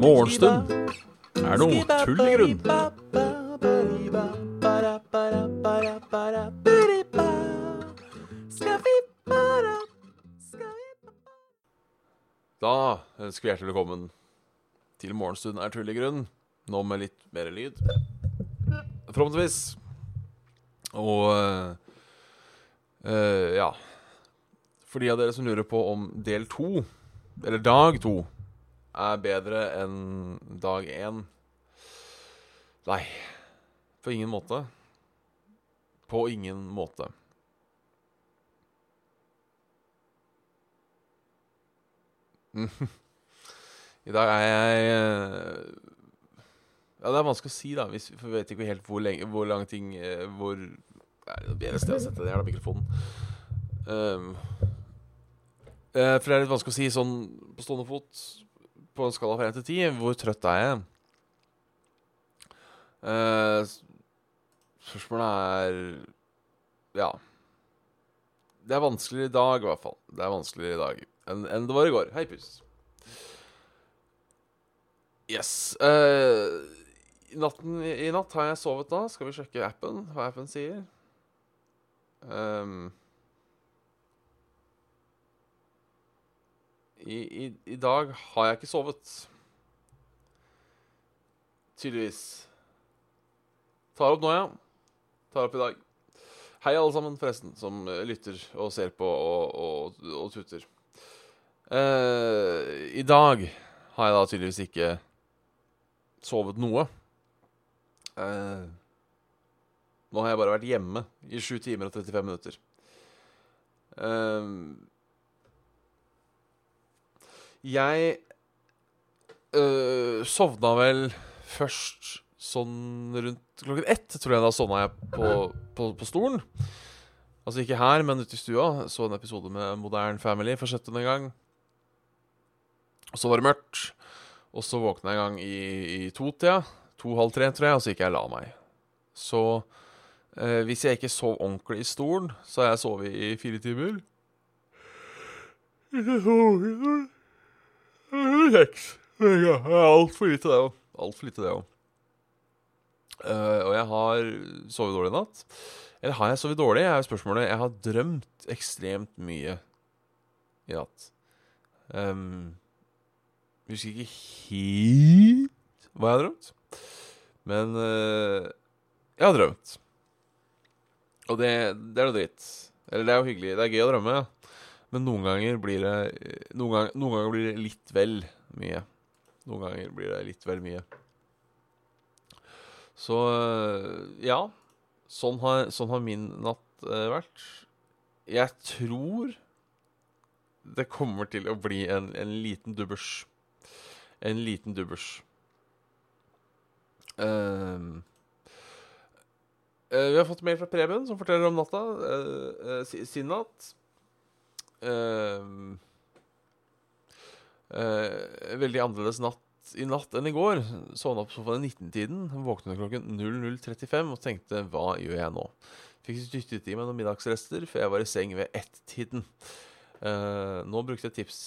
Morgenstund er noe tull i grunn. Da ønsker vi hjertelig velkommen til Morgenstund er tull i grunn. Nå med litt mer lyd. Forhåpentligvis. Og eh, ja For de av dere som lurer på om del to, eller dag to, er bedre enn dag én Nei, på ingen måte. På ingen måte. I dag er jeg eh, Ja, det er vanskelig å si, da. Hvis, vi vet ikke helt hvor, lenge, hvor lang ting eh, Hvor det er bedre sted å sette den jævla mikrofonen. Um, uh, for det er litt vanskelig å si sånn på stående fot, på en skala fra 1 til 10, hvor trøtt er jeg? Uh, spørsmålet er Ja. Det er vanskeligere i dag, i hvert fall. Det er vanskeligere i dag enn enn det var i går. Hei, pus. Yes. i, natten, I natt har jeg sovet da. Skal vi sjekke appen, hva appen sier? Ehm, i, i, I dag har jeg ikke sovet. Tydeligvis. Tar opp nå, ja. Tar opp i dag. Hei, alle sammen, forresten, som eh, lytter og ser på og, og, og tuter. Uh, I dag har jeg da tydeligvis ikke sovet noe. Eh, nå har jeg bare vært hjemme i 7 timer og 35 minutter. Eh, jeg øh, sovna vel først sånn rundt klokken ett, tror jeg da sovna jeg på, på, på stolen. Altså ikke her, men ute i stua. Så en episode med Modern Family for 17. gang. Og så var det mørkt. Og så våkna jeg en gang i, i totida. To-halv tre, tror jeg, og så gikk jeg og la meg. Så eh, hvis jeg ikke sov ordentlig i stolen, så har jeg sovet i fire timer. Seks. Altfor lite, det òg. Altfor lite, det òg. og jeg har sovet dårlig i natt. Eller har jeg sovet dårlig? er jo spørsmålet. Jeg har drømt ekstremt mye i natt. Um, jeg husker ikke helt hva jeg har drømt. Men uh, jeg har drømt. Og det, det er noe dritt. Eller det er jo hyggelig. Det er gøy å drømme, ja. Men noen ganger blir det noen, ganger, noen ganger blir det litt vel mye. Noen ganger blir det litt vel mye. Så eh, ja. Sånn har, sånn har min natt eh, vært. Jeg tror det kommer til å bli en, en liten dubbers. En liten dubbers. Eh, vi har fått mail fra Preben, som forteller om natta. Uh, eh, sin natt. Eh, veldig annerledes natt i natt enn i går. Sovna på sofaen i 19-tiden. Våknet klokken 00.35 og tenkte hva gjør jeg nå? Fikk dyttet i meg noen middagsrester før jeg var i seng ved ett-tiden. Uh, nå brukte jeg tips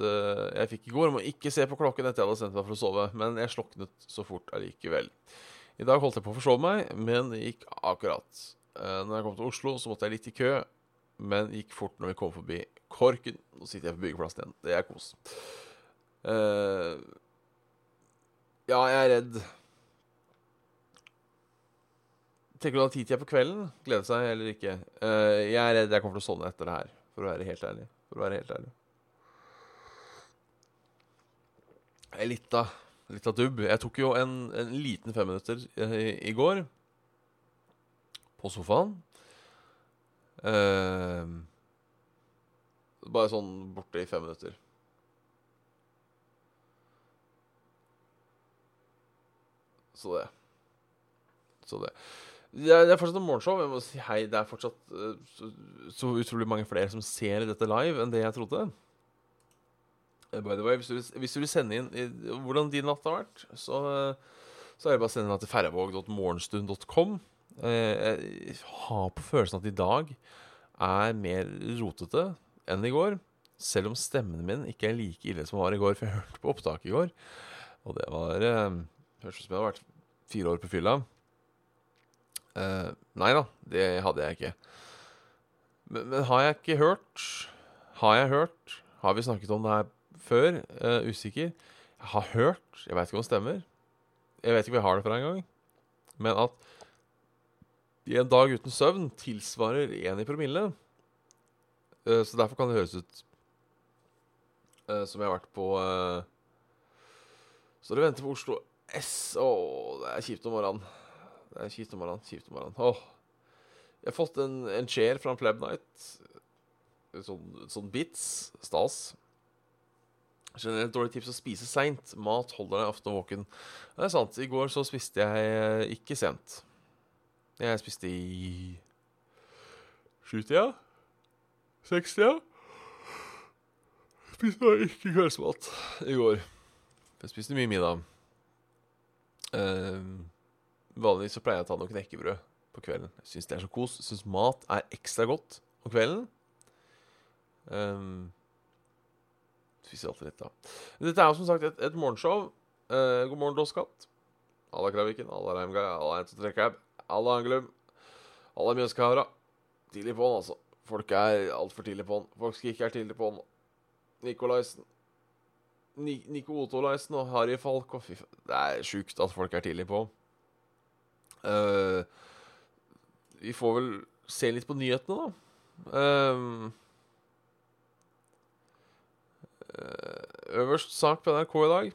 uh, jeg fikk i går om å ikke se på klokken etter jeg hadde sendt meg for å sove, men jeg sloknet så fort allikevel. I dag holdt jeg på å forsove meg, men det gikk akkurat. Uh, når jeg kom til Oslo, så måtte jeg litt i kø, men gikk fort når vi kom forbi Korken. Nå sitter jeg på byggeplassen igjen. Det er kos. Uh, ja, jeg er redd. Tenker du ha tid til jeg på kvelden? Glede seg eller ikke? Uh, jeg er redd jeg kommer til å sovne etter det her, for å være helt ærlig. For å være helt ærlig. Jeg er litt av, litt av dubb. Jeg tok jo en, en liten femminutter i, i går. På sofaen. Eh, bare sånn borte i fem minutter. Så det. Så det. Det er, fortsatt en morgenshow. Jeg må si hei, det er fortsatt eh, så, så utrolig mange flere som ser dette live enn det jeg trodde. Eh, By the way, hvis du, hvis du vil sende inn hvordan din natt har vært, så, eh, så er det bare å sende den til ferrevåg.morgenstund.com. Eh, Jeg har på følelsen at i dag er mer rotete enn i går. Selv om stemmen min ikke er like ille som den var i går, for jeg hørte på opptaket i går. Og det var eh, Høres ut som jeg hadde vært fire år på fylla. Uh, nei da, det hadde jeg ikke. Men, men, har jeg ikke hørt Har jeg hørt Har vi snakket om det her før? Uh, usikker. Jeg har hørt Jeg vet ikke om det stemmer. Jeg vet ikke om jeg har det fra engang. Men at i en dag uten søvn tilsvarer én i promille. Uh, så derfor kan det høres ut uh, som jeg har vært på uh, Så dere venter på Oslo S. Å, oh, det er kjipt om morgenen. Det er kjipt om morgenen. Kjipt om morgenen. Oh. Jeg har fått en, en chair fra en Pleb Night. Sånn, sånn bits. Stas. Generelt dårlig tips å spise seint. Mat holder deg ofte våken. Det er sant. I går så spiste jeg ikke sent. Jeg spiste i sjutida. Sekstida. Spiste ikke kveldsmat i går. Jeg spiste mye middag. Uh, vanligvis så pleier jeg å ta noe knekkebrød på kvelden. Jeg syns det er så kos. Syns mat er ekstra godt om kvelden. Um, spiser alltid litt, da. Dette er jo som sagt et, et morgenshow. Eh, god morgen, Dosskatt. Alla Kraviken, alla Reimgard, alla Entotrekab, alla Angelum, alla Mjøskavra. Tidlig på'n, altså. Folk er altfor tidlig på'n. Folk skal ikke være tidlig på'n. Nikolaisen. Nico Otolaisen og Harry Falk og fy Det er sjukt at folk er tidlig på. Uh, vi får vel se litt på nyhetene, da. Uh, øverst sak på NRK i dag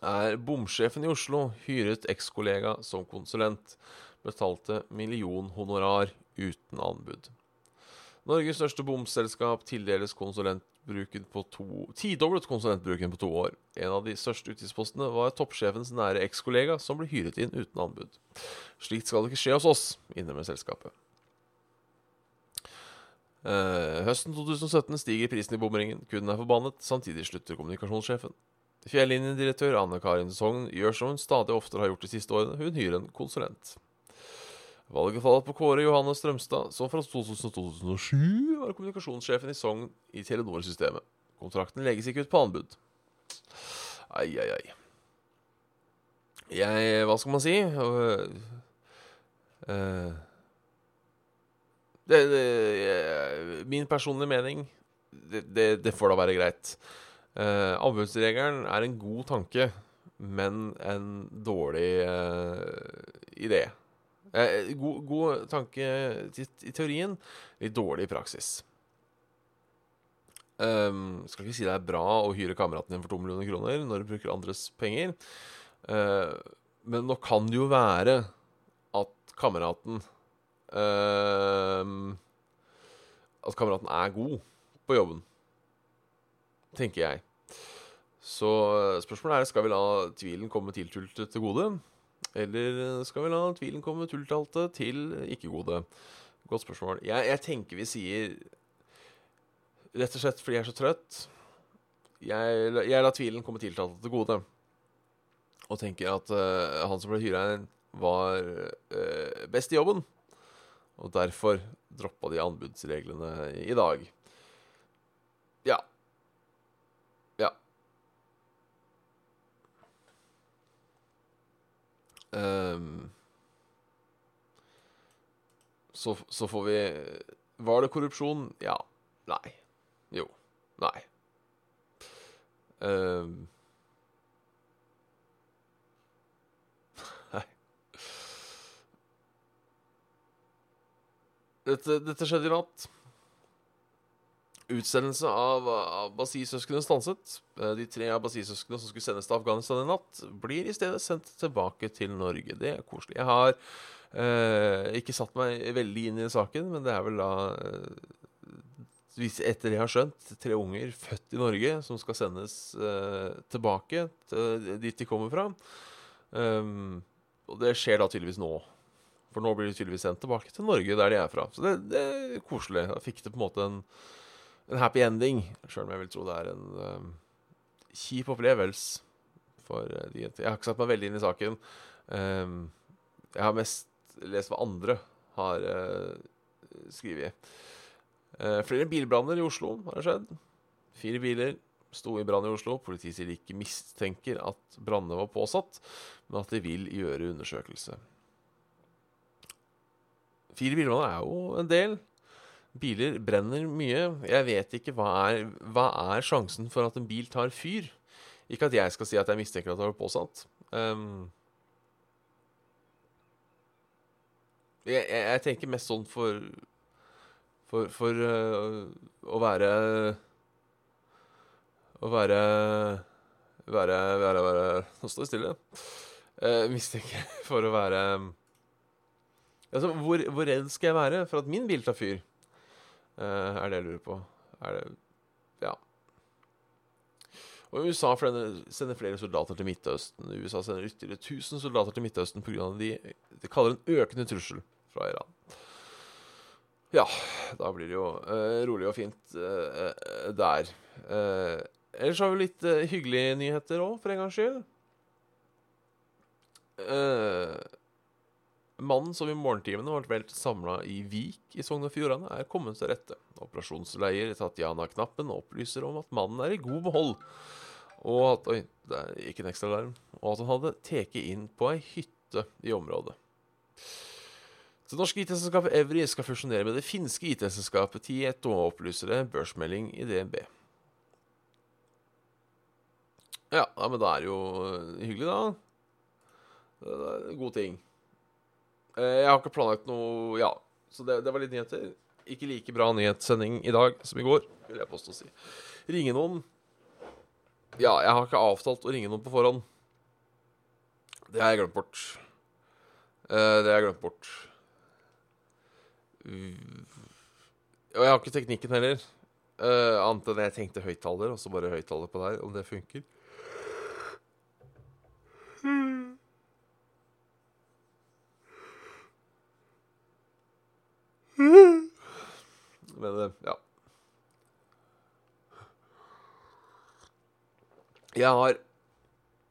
er bomsjefen i Oslo hyret ekskollega som konsulent. Betalte millionhonorar uten anbud. Norges største bomselskap tildeles konsulentbruken på to Tidoblet konsulentbruken på to år. En av de største utgiftspostene var toppsjefens nære ekskollega som ble hyret inn uten anbud. Slikt skal ikke skje hos oss, innrømmer selskapet. Uh, høsten 2017 stiger prisen i bomringen. Kunden er forbannet. Samtidig slutter kommunikasjonssjefen. Fjellinjedirektør Anne Karin Sogn gjør som hun stadig oftere har gjort de siste årene. Hun hyrer en konsulent. Valget faller på Kåre Johanne Strømstad, som fra 2007 var kommunikasjonssjefen i Sogn i Telenor-systemet. Kontrakten legges ikke ut på anbud. Ai, ai, ai. Jeg Hva skal man si? Uh, uh, det, det, uh, min personlige mening det, det, får da være greit. Uh, avbudsregelen er en god tanke, men en dårlig idé. Eh, god, god, tanke i teorien, litt dårlig i praksis. Um, skal ikke si det er bra å hyre kameraten din for to millioner kroner når du bruker andres penger. Uh, men nå kan det jo være at kameraten uh, At kameraten er god på jobben. Tenker jeg. Så spørsmålet er skal vi la tvilen komme tiltulte til gode. Eller skal vi la tvilen komme tulltalte til ikke-gode? Godt spørsmål. Jeg, jeg, tenker vi sier Rett og slett fordi jeg er så trøtt. Jeg, jeg lar tvilen komme tiltalte til gode. Og tenker at uh, han som ble hyra inn, var uh, best i jobben. Og derfor droppa de anbudsreglene i dag. Ja. Um, så, så, får vi Var det korrupsjon? Ja. Nei. Jo. Nei. Um, nei. Dette, dette skjedde i natt. Utsendelse av Abbasi-søsknene stanset. Eh, de tre Abbasi-søsknene som skulle sendes til Afghanistan i natt, blir i stedet sendt tilbake til Norge. Det er koselig. Jeg har eh, ikke satt meg veldig inn i saken, men det er vel da eh, etter det jeg har skjønt, tre unger født i Norge som skal sendes eh, tilbake til dit de kommer fra. Um, og det skjer da tydeligvis nå. For nå blir de tydeligvis sendt tilbake til Norge, der de er fra. Så det, det er koselig. Da fikk det på en måte en en happy ending, sjøl om jeg vil tro det er en um, kjip opplevelse for uh, de Jeg har ikke satt meg veldig inn i saken. Um, jeg har mest lest hva andre har uh, skrevet. Uh, flere bilbranner i Oslo har det skjedd. Fire biler sto i brann i Oslo. Politiet sier de ikke mistenker at brannene var påsatt, men at de vil gjøre undersøkelse. Fire bilbranner er jo en del. Biler brenner mye. Jeg vet ikke hva er, hva er sjansen for at en bil tar fyr. Ikke at jeg skal si at jeg mistenker at det var påsatt. Um, jeg, jeg, jeg, tenker mest sånn for For, for uh, å være Å være Være, være, være Nå står det stille. Uh, mistenker for å være Altså, hvor, hvor, redd skal jeg være for at min bil tar fyr? Uh, er det jeg lurer på. Er det Ja. Og USA sender flere soldater til Midtøsten. USA sender ytterligere 1000 soldater til Midtøsten pga. de de kaller en økende trussel fra Iran. Ja, da blir det jo uh, rolig og fint uh, der. ellers har vi litt hyggelige nyheter òg, for en gangs skyld. Mannen som i morgentimene ble velt samla i Vik i Sogn og Fjordane, er kommet til rette. Operasjonsleier Tatjana Knappen opplyser om at mannen er i god behold, og at Oi, det gikk en ekstra. Og at han hadde tatt inn på ei hytte i området. Det norske IT-selskapet Evry skal fusjonere med det finske IT-selskapet Tieto, opplyser det børsmelding i DNB. Ja, men det er jo hyggelig, da. Det er en god ting. Eh, jeg har ikke planlagt noe Ja, så det, det var litt nyheter. Ikke like bra nyhetssending i dag som i går, vil jeg påstå å si. Ringe noen Ja, jeg har ikke avtalt å ringe noen på forhånd. Det har jeg glemt bort. Uh, det har jeg glemt bort. Og jeg har ikke teknikken heller. Uh, annet enn jeg tenkte høyttaler, og så bare høyttaler på der, om det funker. Men eh, ja. Jeg har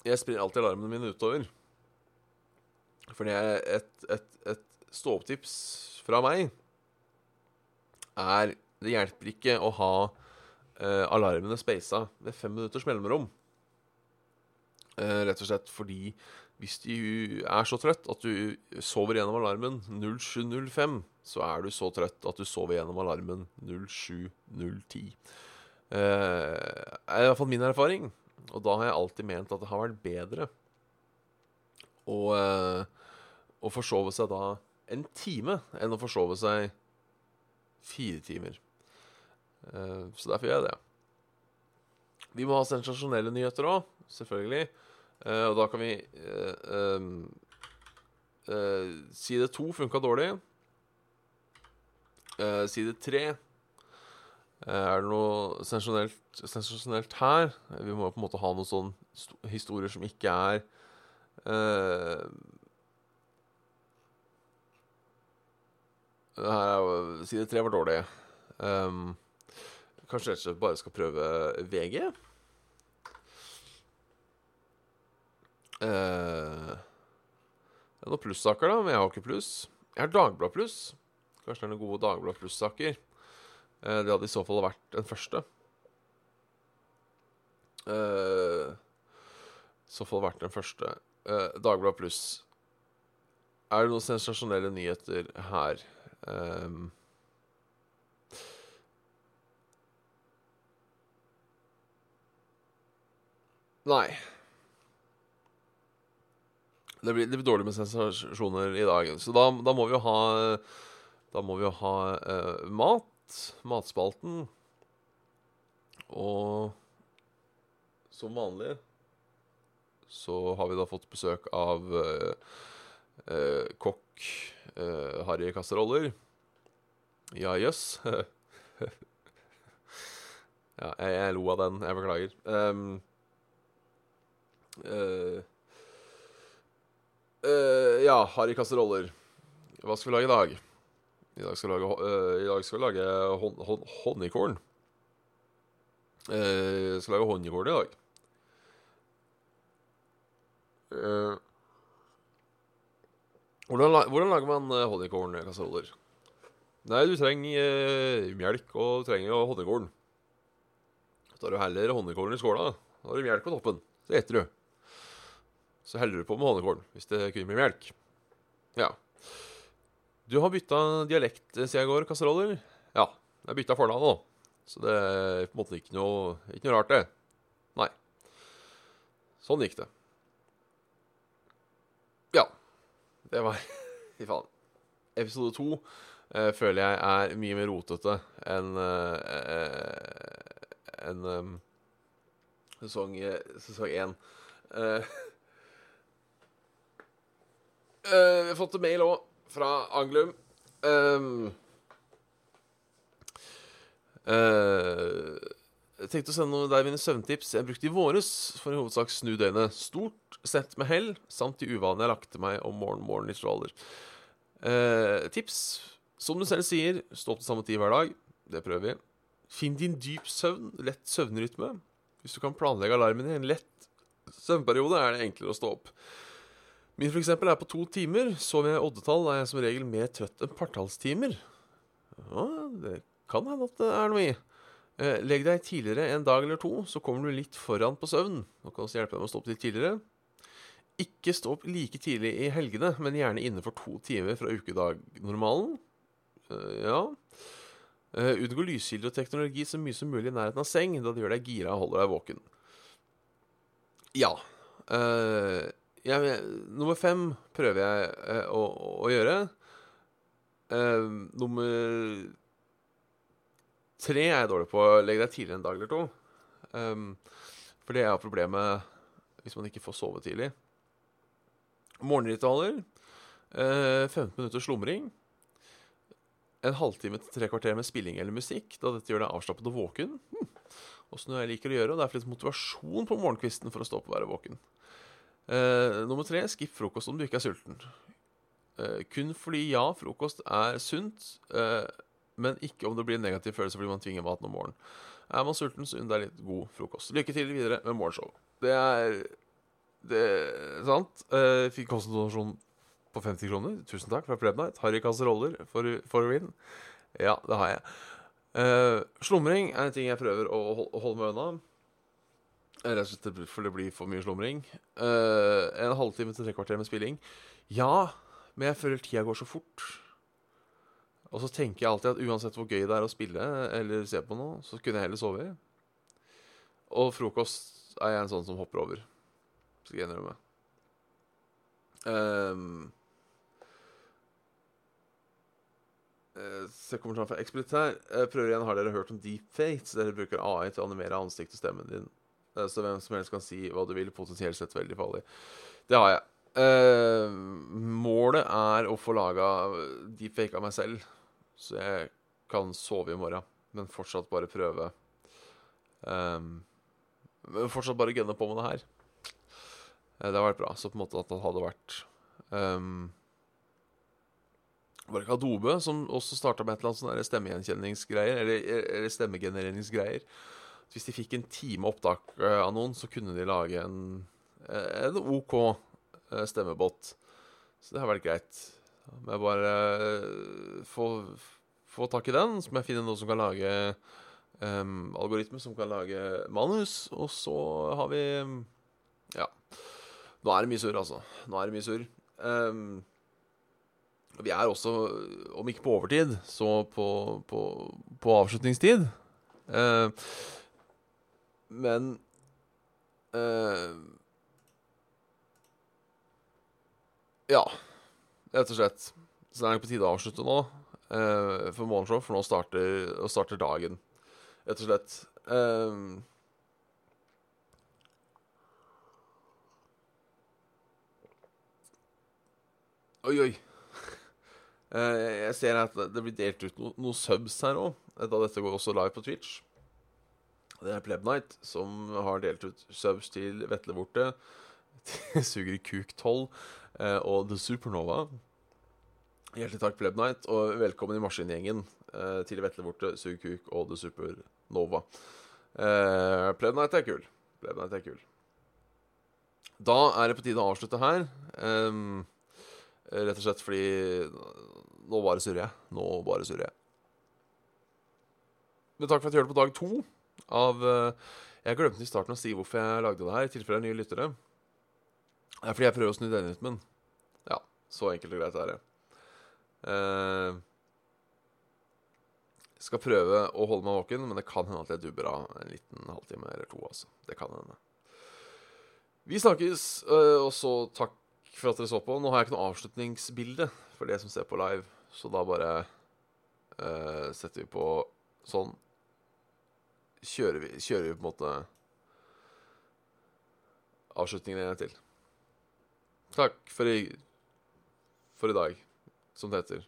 Jeg spiller alltid alarmene mine utover. Fordi et, et, et stå-opp-tips fra meg er Det hjelper ikke å ha eh, alarmene speisa med fem minutters mellomrom. Eh, rett og slett fordi hvis du er så trøtt at du sover gjennom alarmen 0705, så er du så trøtt at du sover gjennom alarmen 07010. Eh, er i hvert fall min erfaring. Og da har jeg alltid ment at det har vært bedre å, eh, å forsove seg da en time enn å forsove seg fire timer. Eh, så derfor gjør jeg det. Vi må ha sensasjonelle nyheter òg, selvfølgelig. Uh, og da kan vi uh, um, uh, Side to funka dårlig. side tre Er det noe sensasjonelt, her? Vi må på en måte ha noen sånne historier som ikke er her er, Side tre var dårlig. Um, kanskje rett og bare skal prøve VG? Uh, det er noen plussaker, da, men jeg har ikke pluss. Jeg har Dagblad pluss. Kanskje det er noen gode Dagblad pluss-saker. Uh, det hadde i så fall vært den første. Uh, I så fall vært den første. Uh, Dagblad pluss. Er det noen sensasjonelle nyheter her? Um, Nei. Det blir, blir, dårlig med sensasjoner i dag. Så da, da må vi jo ha Da må vi jo ha uh, mat. Matspalten. Og som vanlig så har vi da fått besøk av uh, uh, kokk Harry Kasseroller. Ja, jøss. Yes. ja, jeg, jeg, lo av den. Jeg beklager. Um, uh, ja, Harry kasseroller. Hva skal vi lage i dag? I dag skal vi lage, uh, i dag skal vi lage hon, hon, honningkål. Uh, skal lage honningkål i dag. Uh, hvordan, hvordan, lager man honningkålkasseroller? Nei, du trenger eh, melk og du trenger honningkålen. Tar du heller honningkålen i skåla. Da har du melk på toppen. Så eter du. Så heller du på med honningkålen hvis det kun blir melk. Ja. Du har bytta dialekt siden i går, kasseroller? Ja. Jeg bytta fornavn nå. Så det er på en måte ikke noe, ikke noe rart, det. Nei. Sånn gikk det. Ja. Det var Fy faen. Episode to eh, føler jeg er mye mer rotete enn eh, enn um, sesong én. Eh, eh, vi har fått en mail òg, fra Anglum. Um, uh, jeg tenkte å sende noe der mine søvntips jeg brukte i våres for i hovedsak snu døgnet. Stort sett med hell, samt de uvanene jeg lagte meg om morgen, morgen i stråler. Uh, tips. Som du selv sier, stå opp til samme tid hver dag. Det prøver vi. Finn din dyp søvn, lett søvnrytme. Hvis du kan planlegge alarmen i en lett søvnperiode, er det enklere å stå opp. Min eksempel er på to timer. Sover jeg oddetall, er jeg som regel mer trøtt enn partallstimer. Ja, det kan hende at det er noe i. Eh, legg deg tidligere en dag eller to, så kommer du litt foran på søvn. Nå kan også hjelpe deg med å stå opp litt tidligere. Ikke stå opp like tidlig i helgene, men gjerne innenfor to timer fra ukedagnormalen. Uh, ja. Uh, unngå lyskilder og teknologi så mye som mulig i nærheten av seng, da det gjør deg gira og holder deg våken. Ja. Jeg, nummer fem prøver jeg å, å, gjøre. nummer tre er jeg dårlig på. Legg deg tidligere en dag eller to. Um, for det er problemet hvis man ikke får sove tidlig. Morgenritualer. Eh, 15 minutter slumring. En halvtime til tre kvarter med spilling eller musikk, da dette gjør deg avslappet og våken. Hm. Også noe jeg liker å gjøre, og det er for litt motivasjon på morgenkvisten for å stå opp og være våken. Eh, nummer tre skipp frokost om du ikke er sulten. Uh, kun fordi ja, frokost er sunt, uh, men ikke om det blir en negativ følelse fordi man tvinger maten om morgenen. Er man sulten, så unn deg litt god frokost. Lykke til videre med morgenshow. Det er det sant. Uh, fikk konsultasjon på 50 kroner. Tusen takk fra Plebnight. Harry kasseroller for, for vinne. Ja, det har jeg. Uh, slumring er en ting jeg prøver å holde meg unna. Rett og slett for det blir for mye slumring. Uh, en halvtime til tre kvarter med spilling. Ja, men jeg føler tida går så fort. Og så tenker jeg alltid at uansett hvor gøy det er å spille eller se på noe, så kunne jeg heller sove. Og frokost er jeg en sånn som hopper over skal jeg innrømme. Um, Se jeg fra Expedit her. Ekspeditær. Prøver igjen, Har dere hørt om deepfate? Dere bruker AI til å animere ansiktet og stemmen din. Uh, så hvem som helst kan si hva du vil. Potensielt sett veldig farlig. Det har jeg. Uh, målet er å få laga deepfake av meg selv, så jeg kan sove i morgen, men fortsatt bare prøve um, Fortsatt bare gunne på med det her. Uh, det har vært bra. Så på en måte at det hadde vært um, Var det ikke Adobe som også starta med et eller annet sånn stemmegjenkjenningsgreier? Eller, eller stemmegenereringsgreier? Hvis de fikk en time opptak uh, av noen, så kunne de lage en, eh, en OK uh, stemmebåt. Så det har vært greit. Må jeg bare få, få tak i den, så må jeg finne noen som kan lage um, algoritme som kan lage manus, og så har vi Ja. Nå er det mye surr, altså. Nå er det mye surr. Um, vi er også, om ikke på overtid, så på, på, på avslutningstid. Uh, men uh, Ja, rett og slett. Så det er på tide å avslutte nå uh, for morgenshow, for nå starter, starter dagen, rett og slett. Um, Oi, oi. Jeg ser at det blir delt ut noen noe subs her òg, da dette går også live på Twitch. Det er Pleb Knight, som har delt ut subs til Vetlevorte, Suger Kuk 12 eh, og The Supernova. Hjertelig takk, Pleb Knight, og velkommen i maskingjengen eh, til Vetlevorte, Suger Kuk og The Supernova. Pleb Knight er kul. Pleb Knight er kul. Da er det på tide å avslutte her. Um, Rett og slett fordi Nå bare surrer jeg. Nå bare surrer jeg. Men takk for at du hørte på dag to av eh, Jeg glemte i starten å si hvorfor jeg lagde det her, i tilfelle det er nye lyttere. Det er fordi jeg prøver å snu denne rytmen. Ja, så enkelt og greit er det. Eh, skal prøve å holde meg våken, men det kan hende at jeg dubber av en liten halvtime eller to. altså. Det kan hende. Vi snakkes, øh, og så takk for at dere så på. Nå har jeg ikke noe avslutningsbilde for det som ser på live, så da bare uh, setter vi på sånn. Kjører vi, kjører vi på en måte avslutningen en gang til. Takk for i, for i dag, som det heter.